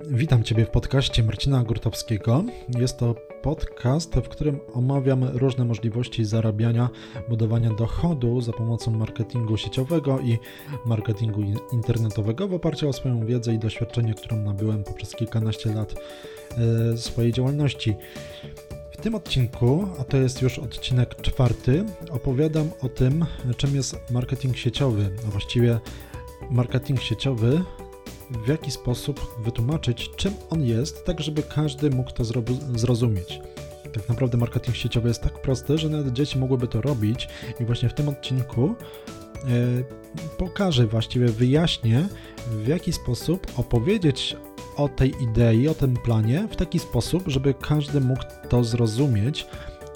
Witam Ciebie w podcaście Marcina Gurtowskiego. Jest to podcast, w którym omawiam różne możliwości zarabiania, budowania dochodu za pomocą marketingu sieciowego i marketingu internetowego w oparciu o swoją wiedzę i doświadczenie, którą nabyłem poprzez kilkanaście lat e, swojej działalności. W tym odcinku, a to jest już odcinek czwarty, opowiadam o tym, czym jest marketing sieciowy, a właściwie marketing sieciowy w jaki sposób wytłumaczyć, czym on jest, tak żeby każdy mógł to zrozumieć. Tak naprawdę marketing sieciowy jest tak prosty, że nawet dzieci mogłyby to robić i właśnie w tym odcinku e, pokażę, właściwie wyjaśnię, w jaki sposób opowiedzieć o tej idei, o tym planie w taki sposób, żeby każdy mógł to zrozumieć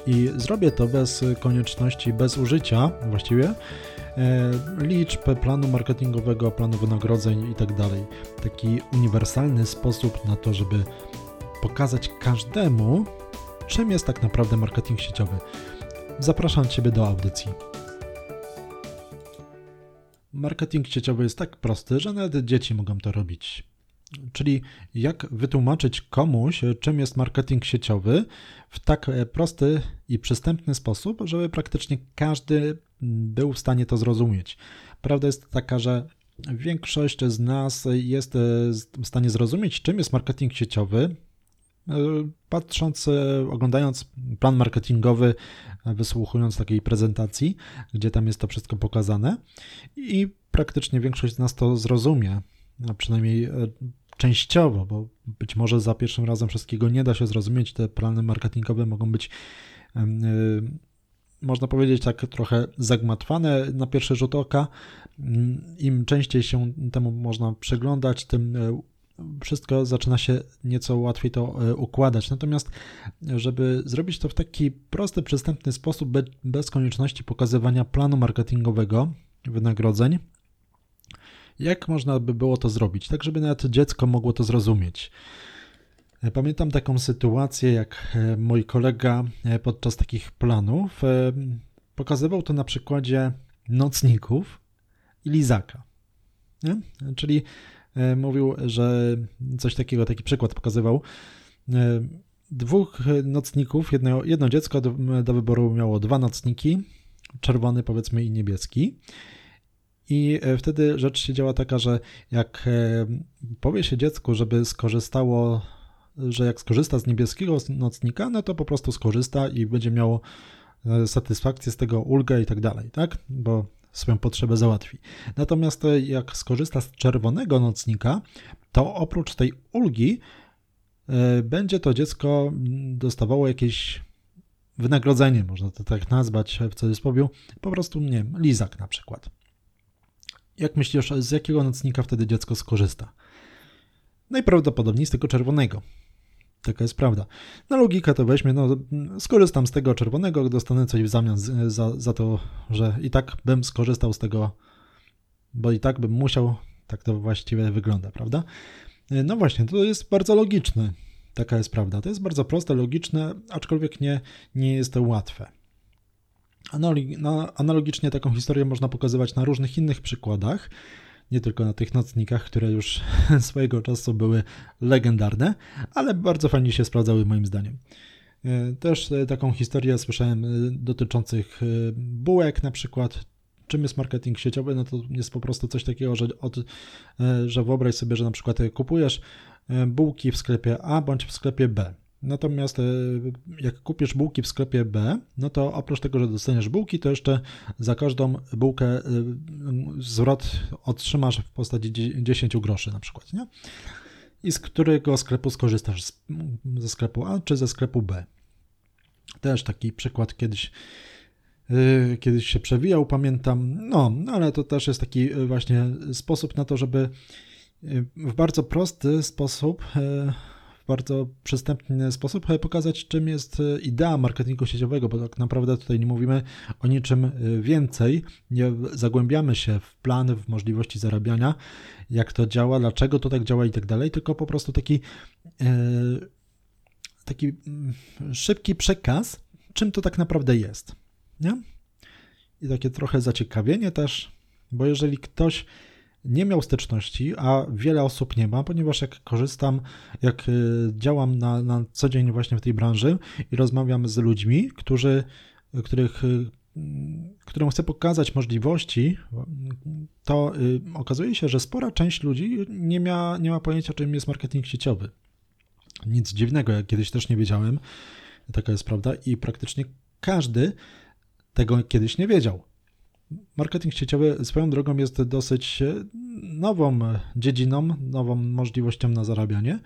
i zrobię to bez konieczności, bez użycia właściwie liczb, planu marketingowego, planu wynagrodzeń itd. Tak Taki uniwersalny sposób na to, żeby pokazać każdemu, czym jest tak naprawdę marketing sieciowy. Zapraszam Ciebie do audycji. Marketing sieciowy jest tak prosty, że nawet dzieci mogą to robić. Czyli jak wytłumaczyć komuś, czym jest marketing sieciowy w tak prosty i przystępny sposób, żeby praktycznie każdy był w stanie to zrozumieć. Prawda jest taka, że większość z nas jest w stanie zrozumieć, czym jest marketing sieciowy, patrząc, oglądając plan marketingowy, wysłuchując takiej prezentacji, gdzie tam jest to wszystko pokazane i praktycznie większość z nas to zrozumie, a przynajmniej częściowo, bo być może za pierwszym razem wszystkiego nie da się zrozumieć. Te plany marketingowe mogą być, można powiedzieć, tak trochę zagmatwane na pierwszy rzut oka. Im częściej się temu można przyglądać, tym y, wszystko zaczyna się nieco łatwiej to y, układać. Natomiast, żeby zrobić to w taki prosty, przystępny sposób, bez konieczności pokazywania planu marketingowego, wynagrodzeń, jak można by było to zrobić, tak żeby nawet dziecko mogło to zrozumieć? E, pamiętam taką sytuację, jak e, mój kolega e, podczas takich planów pokazywał to na przykładzie nocników i lizaka. Nie? Czyli mówił, że coś takiego, taki przykład pokazywał. Dwóch nocników, jedno, jedno dziecko do, do wyboru miało dwa nocniki, czerwony powiedzmy i niebieski. I e, wtedy rzecz się działa taka, że jak e, powie się dziecku, żeby skorzystało, że jak skorzysta z niebieskiego nocnika, no to po prostu skorzysta i będzie miało e, satysfakcję z tego, ulgę i tak dalej, tak? Bo swoją potrzebę załatwi. Natomiast jak skorzysta z czerwonego nocnika, to oprócz tej ulgi będzie to dziecko dostawało jakieś wynagrodzenie, można to tak nazwać w cudzysłowie, po prostu, nie wiem, lizak na przykład. Jak myślisz, z jakiego nocnika wtedy dziecko skorzysta? Najprawdopodobniej z tego czerwonego. Taka jest prawda. Na logikę to weźmie, no skorzystam z tego czerwonego, dostanę coś w zamian za, za to, że i tak bym skorzystał z tego, bo i tak bym musiał, tak to właściwie wygląda, prawda? No właśnie, to jest bardzo logiczne. Taka jest prawda. To jest bardzo proste, logiczne, aczkolwiek nie, nie jest to łatwe. Analogicznie taką historię można pokazywać na różnych innych przykładach, nie tylko na tych nocnikach, które już swojego czasu były legendarne, ale bardzo fajnie się sprawdzały moim zdaniem. E, też e, taką historię słyszałem e, dotyczących bułek na przykład. Czym jest marketing sieciowy? No to jest po prostu coś takiego, że, od, że wyobraź sobie, że na przykład kupujesz bułki w sklepie A bądź w sklepie B. Natomiast e, jak kupisz bułki w sklepie B, no to oprócz tego, że dostaniesz bułki, to jeszcze za każdą bułkę e, zwrot otrzymasz w postaci 10 groszy na przykład, nie? I z którego sklepu skorzystasz? Ze sklepu A czy ze sklepu B? Też taki przykład kiedyś e, kiedyś się przewijał, pamiętam. No, ale to też jest taki właśnie sposób na to, żeby w bardzo prosty sposób bardzo przystępny sposób pokazać, czym jest e, idea marketingu sieciowego, bo tak naprawdę tutaj nie mówimy o niczym e, więcej, nie zagłębiamy się w plan, w możliwości zarabiania, jak to działa, dlaczego to tak działa i tak dalej, tylko po prostu taki, e, taki mm, szybki przekaz, czym to tak naprawdę jest. Nie? I takie trochę zaciekawienie też, bo jeżeli ktoś nie miał styczności, a wiele osób nie ma, ponieważ jak korzystam, jak działam na, na co dzień właśnie w tej branży i rozmawiam z ludźmi, którzy, których którą chcę pokazać możliwości, to okazuje się, że spora część ludzi nie ma, nie ma pojęcia, czym jest marketing sieciowy. Nic dziwnego, jak kiedyś też nie wiedziałem, taka jest prawda, i praktycznie każdy tego kiedyś nie wiedział. Marketing sieciowy swoją drogą jest dosyć nową dziedziną, nową możliwością na zarabianie,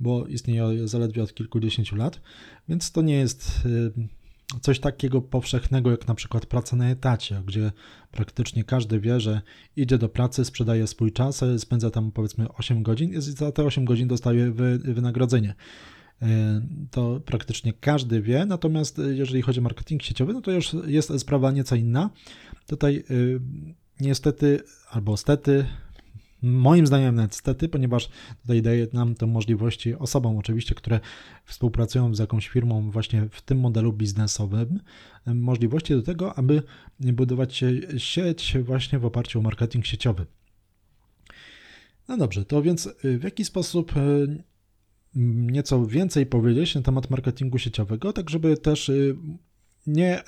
bo istnieje zaledwie od kilkudziesięciu lat, więc to nie jest y, coś takiego powszechnego jak na przykład praca na etacie, gdzie praktycznie każdy wie, że idzie do pracy, sprzedaje swój czas, spędza tam powiedzmy 8 godzin i za te 8 godzin dostaje wynagrodzenie. E, to praktycznie każdy wie, natomiast e, jeżeli chodzi o marketing sieciowy, no to już jest sprawa nieco inna. Tutaj e, niestety, albo stety, moim zdaniem niestety, ponieważ tutaj daje nam to możliwości osobom oczywiście, które współpracują z jakąś firmą właśnie w tym modelu biznesowym, możliwości do tego, aby budować sieć właśnie w oparciu o marketing sieciowy. No dobrze, to więc w jaki sposób nieco więcej powiedzieć na temat marketingu sieciowego, tak żeby też y, nie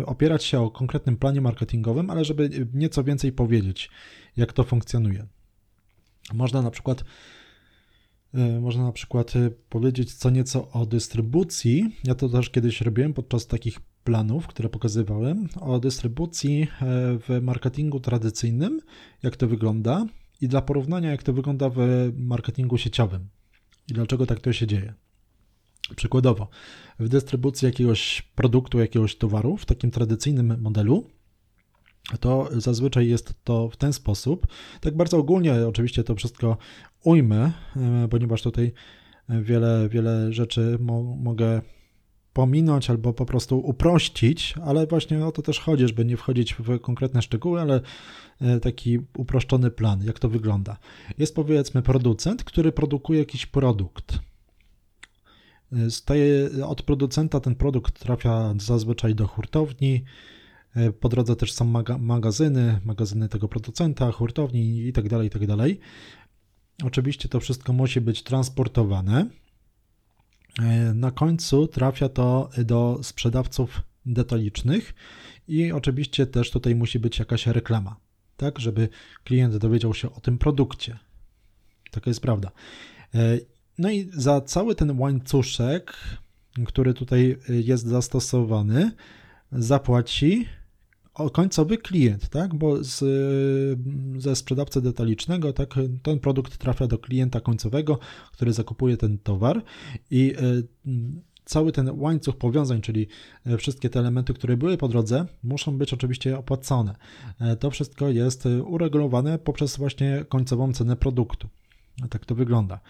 y, opierać się o konkretnym planie marketingowym, ale żeby nieco więcej powiedzieć, jak to funkcjonuje. Można na przykład y, można na przykład powiedzieć co nieco o dystrybucji. Ja to też kiedyś robiłem podczas takich planów, które pokazywałem, o dystrybucji w marketingu tradycyjnym, jak to wygląda i dla porównania, jak to wygląda w marketingu sieciowym i dlaczego tak to się dzieje. Przykładowo, w dystrybucji jakiegoś produktu, jakiegoś towaru w takim tradycyjnym modelu, to zazwyczaj jest to w ten sposób. Tak bardzo ogólnie oczywiście to wszystko ujmę, e, ponieważ tutaj wiele, wiele rzeczy mo mogę pominąć albo po prostu uprościć, ale właśnie o to też chodzi, żeby nie wchodzić w konkretne szczegóły, ale e, taki uproszczony plan, jak to wygląda. Jest powiedzmy producent, który produkuje jakiś produkt. Staje od producenta ten produkt trafia zazwyczaj do hurtowni. Po drodze też są magazyny, magazyny tego producenta, hurtowni tak. Tak Oczywiście to wszystko musi być transportowane na końcu trafia to do sprzedawców detalicznych i oczywiście też tutaj musi być jakaś reklama, tak, żeby klient dowiedział się o tym produkcie. Taka jest prawda. No i za cały ten łańcuszek, który tutaj jest zastosowany, zapłaci końcowy klient, tak? Bo z, ze sprzedawcy detalicznego tak, ten produkt trafia do klienta końcowego, który zakupuje ten towar i e, cały ten łańcuch powiązań, czyli wszystkie te elementy, które były po drodze, muszą być oczywiście opłacone. To wszystko jest uregulowane poprzez właśnie końcową cenę produktu. Tak to wygląda.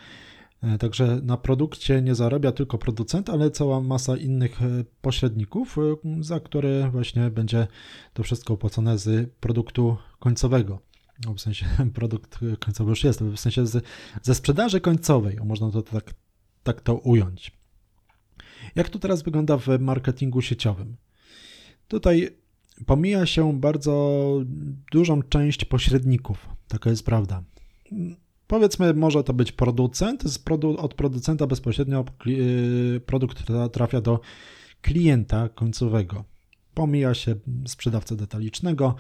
E, także na produkcie nie zarabia tylko producent, ale cała masa innych e, pośredników, e, za które właśnie będzie to wszystko opłacone z produktu końcowego. No, w sensie produkt końcowy już jest, w sensie z, ze sprzedaży końcowej, można to tak, tak to ująć. Jak to teraz wygląda w marketingu sieciowym? Tutaj pomija się bardzo dużą część pośredników, taka jest prawda. Powiedzmy, może to być producent, produ od producenta bezpośrednio y, produkt trafia do klienta końcowego. Pomija się sprzedawcę detalicznego,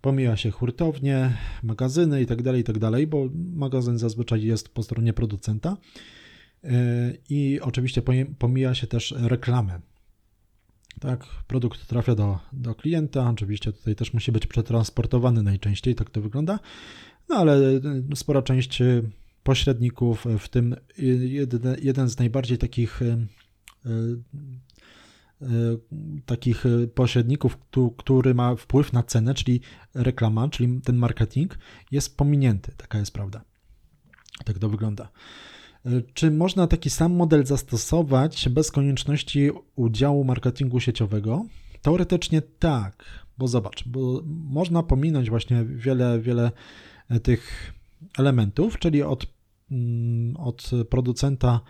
pomija się hurtownie, magazyny itd., tak itd., tak bo magazyn zazwyczaj jest po stronie producenta y, i oczywiście pomija się też reklamę. Tak, produkt trafia do, do klienta, oczywiście tutaj też musi być przetransportowany najczęściej, tak to wygląda. No ale e, spora część e, pośredników, e, w tym jeden, jeden z najbardziej takich takich pośredników, który ma wpływ na cenę, czyli reklama, czyli ten marketing, jest pominięty. Taka jest prawda. Tak to wygląda. Czy można taki sam model zastosować bez konieczności udziału marketingu sieciowego? Teoretycznie tak, bo zobacz, bo można pominąć właśnie wiele, wiele tych elementów, czyli od, mm, od producenta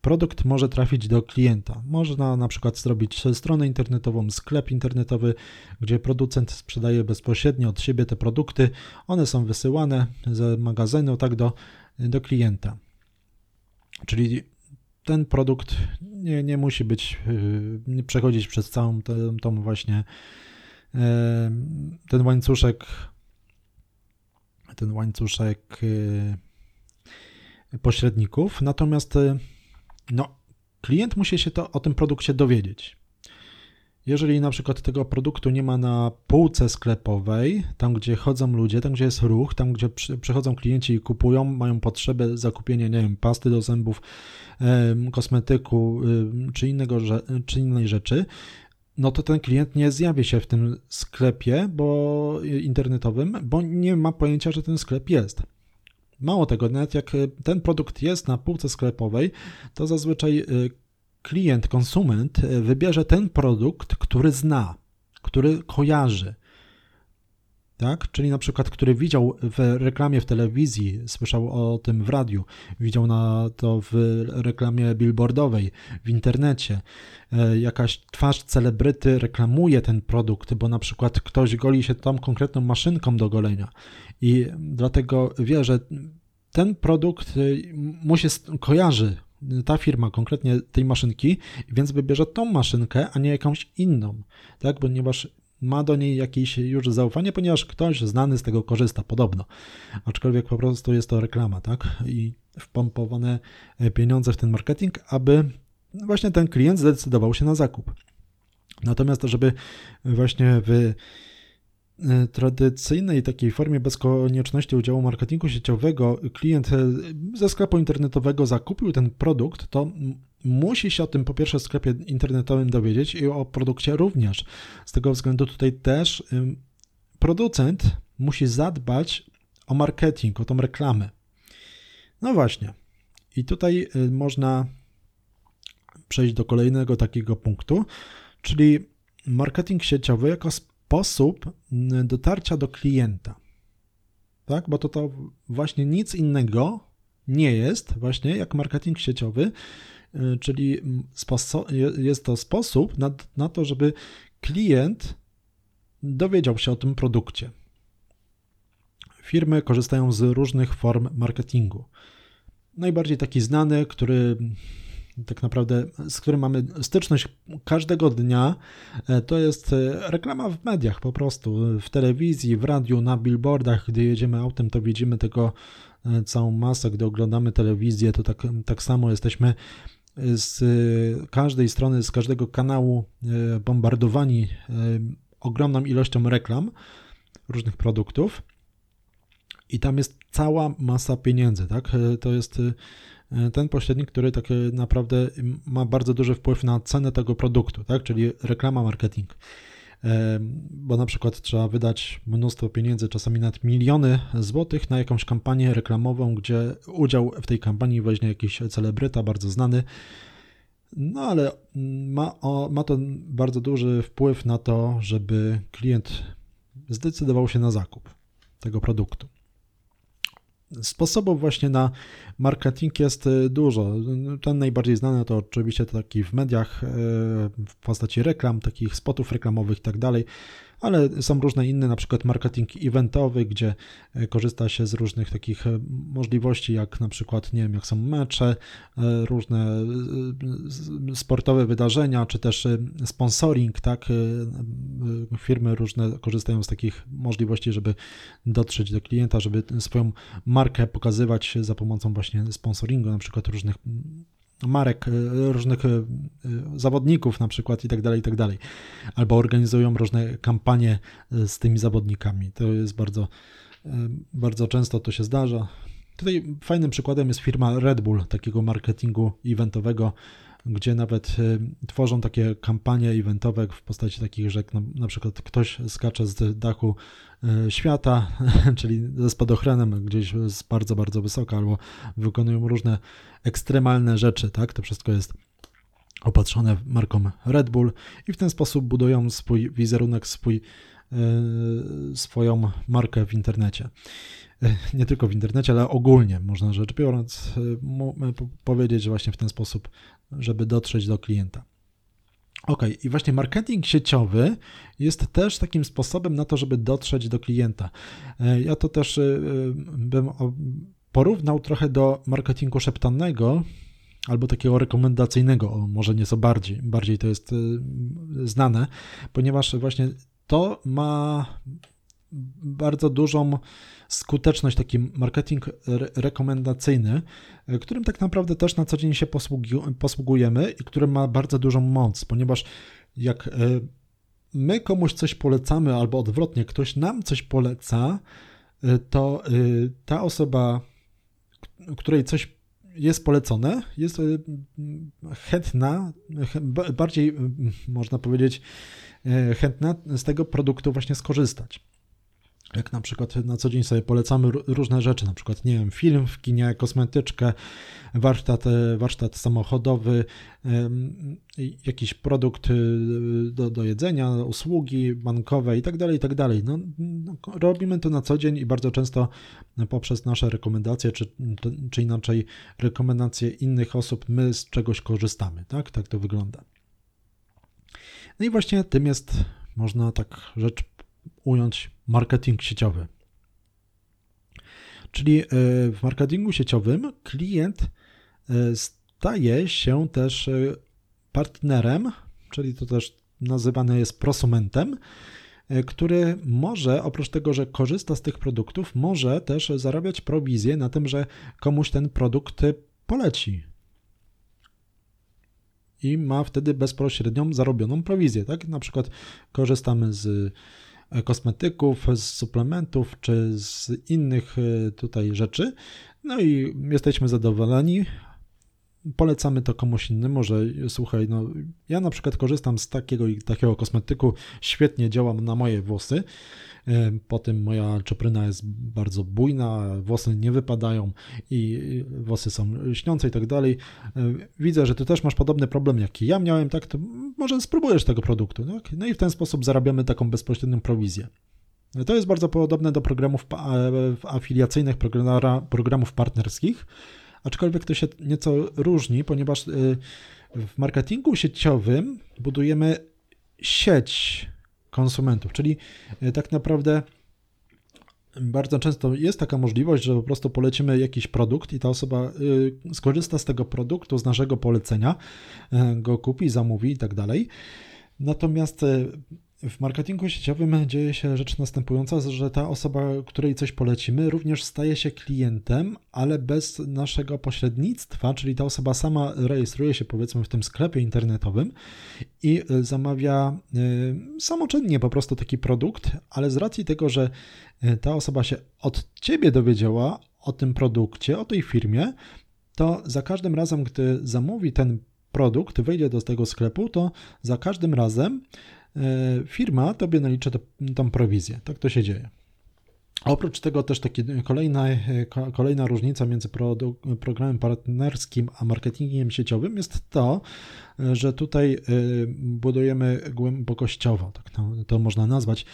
produkt może trafić do klienta. Można na przykład zrobić stronę internetową, sklep internetowy, gdzie producent sprzedaje bezpośrednio od siebie te produkty. One są wysyłane z magazynu tak do, do klienta. Czyli ten produkt nie, nie musi być, y, nie przechodzić przez całą tą, tą właśnie ten łańcuszek ten łańcuszek y, pośredników. Natomiast y, no, klient musi się to, o tym produkcie dowiedzieć. Jeżeli na przykład tego produktu nie ma na półce sklepowej, tam gdzie chodzą ludzie, tam gdzie jest ruch, tam gdzie przychodzą klienci i kupują, mają potrzebę zakupienia, nie wiem, pasty do zębów, kosmetyku czy, innego, czy innej rzeczy, no to ten klient nie zjawi się w tym sklepie bo, internetowym, bo nie ma pojęcia, że ten sklep jest. Mało tego, nawet jak ten produkt jest na półce sklepowej, to zazwyczaj y, klient, konsument wybierze ten produkt, który zna, który kojarzy tak? Czyli na przykład, który widział w reklamie w telewizji, słyszał o tym w radiu, widział na to w reklamie billboardowej, w internecie, e, jakaś twarz celebryty reklamuje ten produkt, bo na przykład ktoś goli się tą konkretną maszynką do golenia i dlatego wie, że ten produkt e, mu się kojarzy, ta firma konkretnie tej maszynki, więc wybierze tą maszynkę, a nie jakąś inną, tak? Ponieważ ma do niej jakieś już zaufanie, ponieważ ktoś znany z tego korzysta, podobno. Aczkolwiek po prostu jest to reklama, tak? I wpompowane pieniądze w ten marketing, aby właśnie ten klient zdecydował się na zakup. Natomiast, żeby właśnie w e, tradycyjnej takiej formie bez konieczności udziału marketingu sieciowego klient e, ze sklepu internetowego zakupił ten produkt, to musi się o tym po pierwsze w sklepie internetowym dowiedzieć i o produkcie również. Z tego względu tutaj też producent musi zadbać o marketing, o tą reklamę. No właśnie. I tutaj y, można przejść do kolejnego takiego punktu, czyli marketing sieciowy jako sposób dotarcia do klienta. Tak, bo to, to właśnie nic innego nie jest właśnie jak marketing sieciowy, Y, czyli jest to sposób na, na to, żeby klient dowiedział się o tym produkcie. Firmy korzystają z różnych form marketingu. Najbardziej taki znany, który tak naprawdę, z którym mamy styczność każdego dnia, e, to jest e, reklama w mediach po prostu, w telewizji, w radiu, na billboardach, gdy jedziemy autem, to widzimy tego e, całą masę, gdy oglądamy telewizję, to tak, tak samo jesteśmy z każdej strony, z każdego kanału e, bombardowani e, ogromną ilością reklam różnych produktów i tam jest cała masa pieniędzy, tak? E, to jest ten pośrednik, który tak naprawdę ma bardzo duży wpływ na cenę tego produktu, tak? Czyli reklama, marketing bo na przykład trzeba wydać mnóstwo pieniędzy, czasami nawet miliony złotych na jakąś kampanię reklamową, gdzie udział w tej kampanii weźmie jakiś celebryta bardzo znany. No ale ma, o, ma to bardzo duży wpływ na to, żeby klient zdecydował się na zakup tego produktu. Sposobów właśnie na marketing jest y, dużo. Ten najbardziej znany to oczywiście taki w mediach y, w postaci reklam, takich spotów reklamowych i tak dalej ale są różne inne, na przykład marketing eventowy, gdzie e, korzysta się z różnych takich e, możliwości, jak na przykład, nie wiem, jak są mecze, e, różne sportowe wydarzenia, czy też sponsoring, tak, firmy różne korzystają z takich możliwości, żeby dotrzeć do klienta, żeby swoją markę pokazywać za pomocą właśnie sponsoringu, na przykład różnych marek, e, różnych e, zawodników na przykład i tak dalej, i tak dalej. Albo organizują różne kampanie z tymi zawodnikami. To jest bardzo, bardzo często to się zdarza. Tutaj fajnym przykładem jest firma Red Bull, takiego marketingu eventowego, gdzie nawet tworzą takie kampanie eventowe w postaci takich, że na, na przykład ktoś skacze z dachu E, świata, czyli ze spadochronem gdzieś z bardzo, bardzo wysoka, albo wykonują różne ekstremalne rzeczy, tak? To wszystko jest opatrzone marką Red Bull i w ten sposób budują swój wizerunek, swój swoją markę w internecie. Nie tylko w internecie, ale ogólnie można rzecz biorąc powiedzieć właśnie w ten sposób, żeby dotrzeć do klienta. Ok, i właśnie marketing sieciowy jest też takim sposobem na to, żeby dotrzeć do klienta. E, ja to też e, bym porównał trochę do marketingu szeptanego, albo takiego rekomendacyjnego, może nieco bardziej, bardziej to jest e, znane, ponieważ właśnie to ma bardzo dużą skuteczność, taki marketing rekomendacyjny, e, którym tak naprawdę też na co dzień się posługujemy i który ma bardzo dużą moc, ponieważ jak e, my komuś coś polecamy, albo odwrotnie, ktoś nam coś poleca, e, to ta osoba, której coś jest polecone, jest chętna, bardziej można powiedzieć, chętna z tego produktu właśnie skorzystać jak na przykład na co dzień sobie polecamy różne rzeczy, na przykład, nie wiem, film w kinie, kosmetyczkę, warsztat, e, warsztat samochodowy, jakiś produkt e, do, do jedzenia, usługi bankowe i tak dalej, i tak. No, no, robimy to na co dzień i bardzo często poprzez nasze rekomendacje, czy, czy inaczej rekomendacje innych osób, my z czegoś korzystamy, tak? Tak to wygląda. No i właśnie tym jest, można tak rzecz ująć marketing sieciowy. Czyli e, w marketingu sieciowym klient e, staje się też e, partnerem, czyli to też nazywane jest prosumentem, który może, oprócz tego, że korzysta z tych produktów, może też zarabiać prowizję na tym, że komuś ten produkt poleci. I ma wtedy bezpośrednią zarobioną prowizję. Tak? Na przykład korzystamy z kosmetyków, z suplementów czy z innych e, tutaj rzeczy. No i jesteśmy zadowoleni. Polecamy to komuś innemu, że słuchaj, no ja na przykład korzystam z takiego i takiego kosmetyku, świetnie działam na moje włosy E, Potem moja czupryna jest bardzo bujna, włosy nie wypadają i włosy są śniące i tak dalej. E, widzę, że ty też masz podobny problem jak i ja miałem, tak? To może spróbujesz tego produktu. Tak? No i w ten sposób zarabiamy taką bezpośrednią prowizję. To jest bardzo podobne do programów afiliacyjnych, programów partnerskich, aczkolwiek to się nieco różni, ponieważ e, w marketingu sieciowym budujemy sieć konsumentów. Czyli e, tak naprawdę bardzo często jest taka możliwość, że po prostu polecimy jakiś produkt i ta osoba y, skorzysta z tego produktu, z naszego polecenia, go kupi, zamówi i tak dalej. Natomiast w marketingu sieciowym dzieje się rzecz następująca, że ta osoba, której coś polecimy, również staje się klientem, ale bez naszego pośrednictwa, czyli ta osoba sama rejestruje się powiedzmy w tym sklepie internetowym i zamawia y, samoczynnie po prostu taki produkt, ale z racji tego, że y, ta osoba się od ciebie dowiedziała o tym produkcie, o tej firmie, to za każdym razem, gdy zamówi ten produkt, wejdzie do tego sklepu, to za każdym razem E, firma tobie nalicza tą prowizję. Tak to się dzieje. Oprócz tego też taki kolejna, e, kolejna różnica między programem partnerskim a marketingiem sieciowym jest to, e, że tutaj budujemy głębokościowo, tak to, to można nazwać.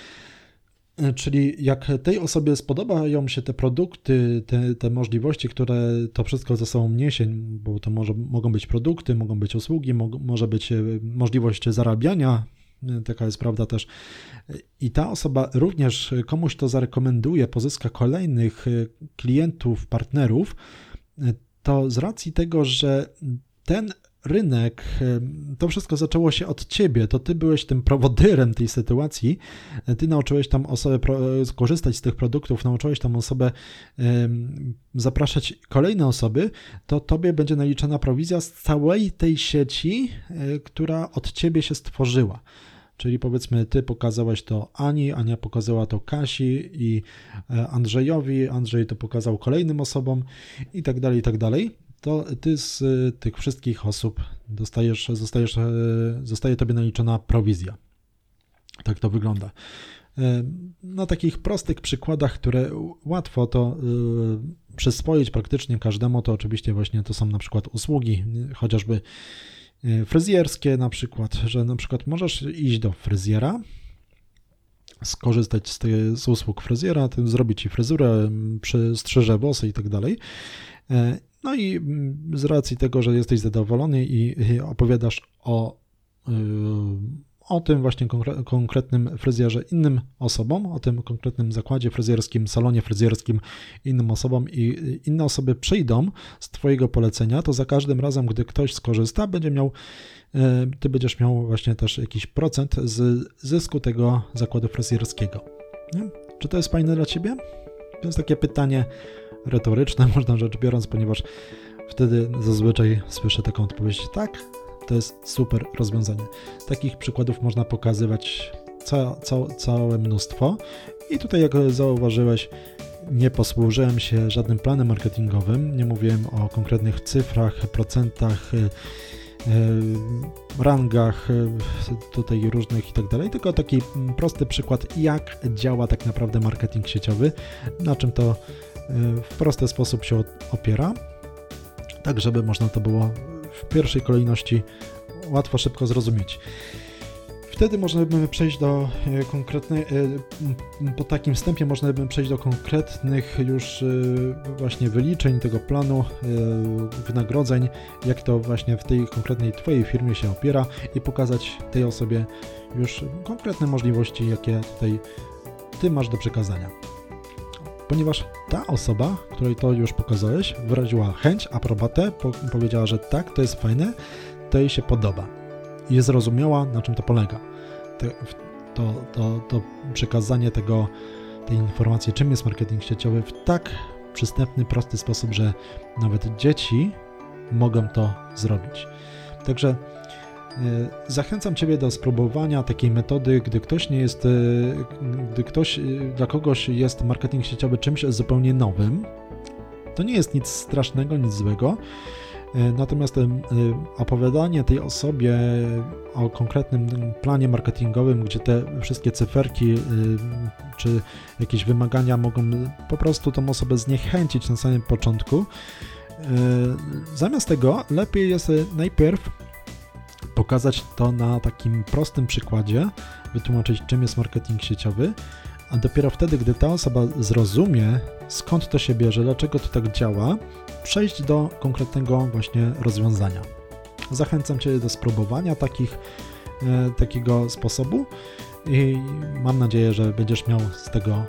Czyli jak tej osobie spodobają się te produkty, te, te możliwości, które to wszystko ze sobą niesie, bo to może, mogą być produkty, mogą być usługi, mo, może być możliwość zarabiania Taka jest prawda też. I ta osoba również komuś to zarekomenduje, pozyska kolejnych klientów, partnerów, to z racji tego, że ten rynek, to wszystko zaczęło się od ciebie, to ty byłeś tym prowodyrem tej sytuacji, ty nauczyłeś tam osobę korzystać z tych produktów, nauczyłeś tam osobę zapraszać kolejne osoby, to tobie będzie naliczana prowizja z całej tej sieci, e, która od ciebie się stworzyła. Czyli powiedzmy, ty pokazałeś to Ani, Ania pokazała to Kasi i e, Andrzejowi, Andrzej to pokazał kolejnym osobom i tak dalej, i tak dalej. To ty z e, tych wszystkich osób dostajesz, zostajesz, e, zostaje tobie naliczona prowizja. Tak to wygląda. Na takich prostych przykładach, które łatwo to przyswoić praktycznie każdemu, to oczywiście właśnie to są na przykład usługi, chociażby E, fryzjerskie na przykład, że na przykład możesz iść do fryzjera skorzystać z, tej, z usług fryzjera, zrobić ci fryzurę, przystrzyże włosy i tak dalej. No i z racji tego, że jesteś zadowolony i opowiadasz o o tym właśnie konkretnym fryzjerze innym osobom, o tym konkretnym zakładzie fryzjerskim, salonie fryzjerskim innym osobom i inne osoby przyjdą z Twojego polecenia, to za każdym razem, gdy ktoś skorzysta, będzie miał, e, Ty będziesz miał właśnie też jakiś procent z zysku tego zakładu fryzjerskiego. Nie? Czy to jest fajne dla Ciebie? To jest takie pytanie retoryczne, można rzecz biorąc, ponieważ wtedy zazwyczaj słyszę taką odpowiedź: tak, to jest super rozwiązanie. Takich przykładów można pokazywać ca, ca, całe mnóstwo. I tutaj, jak zauważyłeś, nie posłużyłem się żadnym planem marketingowym, nie mówiłem o konkretnych cyfrach, procentach, e, e, rangach e, tutaj różnych i tak dalej, tylko taki prosty przykład, jak działa tak naprawdę marketing sieciowy, na czym to w prosty sposób się opiera, tak żeby można to było w pierwszej kolejności łatwo, szybko zrozumieć. Wtedy można by przejść do e, konkretnych, po takim wstępie można by przejść do konkretnych już e, właśnie wyliczeń tego planu, wynagrodzeń, jak to właśnie w tej konkretnej Twojej firmie się opiera i pokazać tej osobie już konkretne możliwości, jakie tutaj Ty masz do przekazania. Ponieważ ta osoba, której to już pokazałeś, wyraziła chęć, aprobatę, powiedziała, że tak, to jest fajne, to jej się podoba i zrozumiała, na czym to polega. To, to, to przekazanie tego, tej informacji, czym jest marketing sieciowy w tak przystępny, prosty sposób, że nawet dzieci mogą to zrobić. Także Zachęcam Ciebie do spróbowania takiej metody, gdy ktoś nie jest, y, gdy ktoś, y, dla kogoś jest marketing sieciowy czymś zupełnie nowym. To nie jest nic strasznego, nic złego. E, natomiast e, opowiadanie tej osobie o konkretnym planie marketingowym, gdzie te wszystkie cyferki e, czy jakieś wymagania mogą po prostu tą osobę zniechęcić na samym początku, zamiast tego lepiej jest najpierw pokazać to na takim prostym przykładzie, wytłumaczyć czym jest marketing sieciowy, a dopiero wtedy, gdy ta osoba zrozumie, skąd to się bierze, dlaczego to tak działa, przejść do konkretnego właśnie rozwiązania. Zachęcam Cię do spróbowania takich, e, takiego sposobu i mam nadzieję, że będziesz miał z tego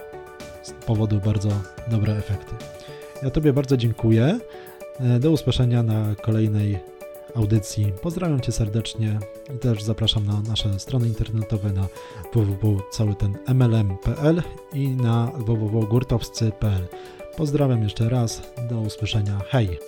powodu bardzo dobre efekty. Ja Tobie bardzo dziękuję. E, do usłyszenia na kolejnej audycji. Pozdrawiam Cię serdecznie i też zapraszam na nasze strony internetowe na www.całytenmlm.pl i na www.gurtowscy.pl. Pozdrawiam jeszcze raz, do usłyszenia, hej!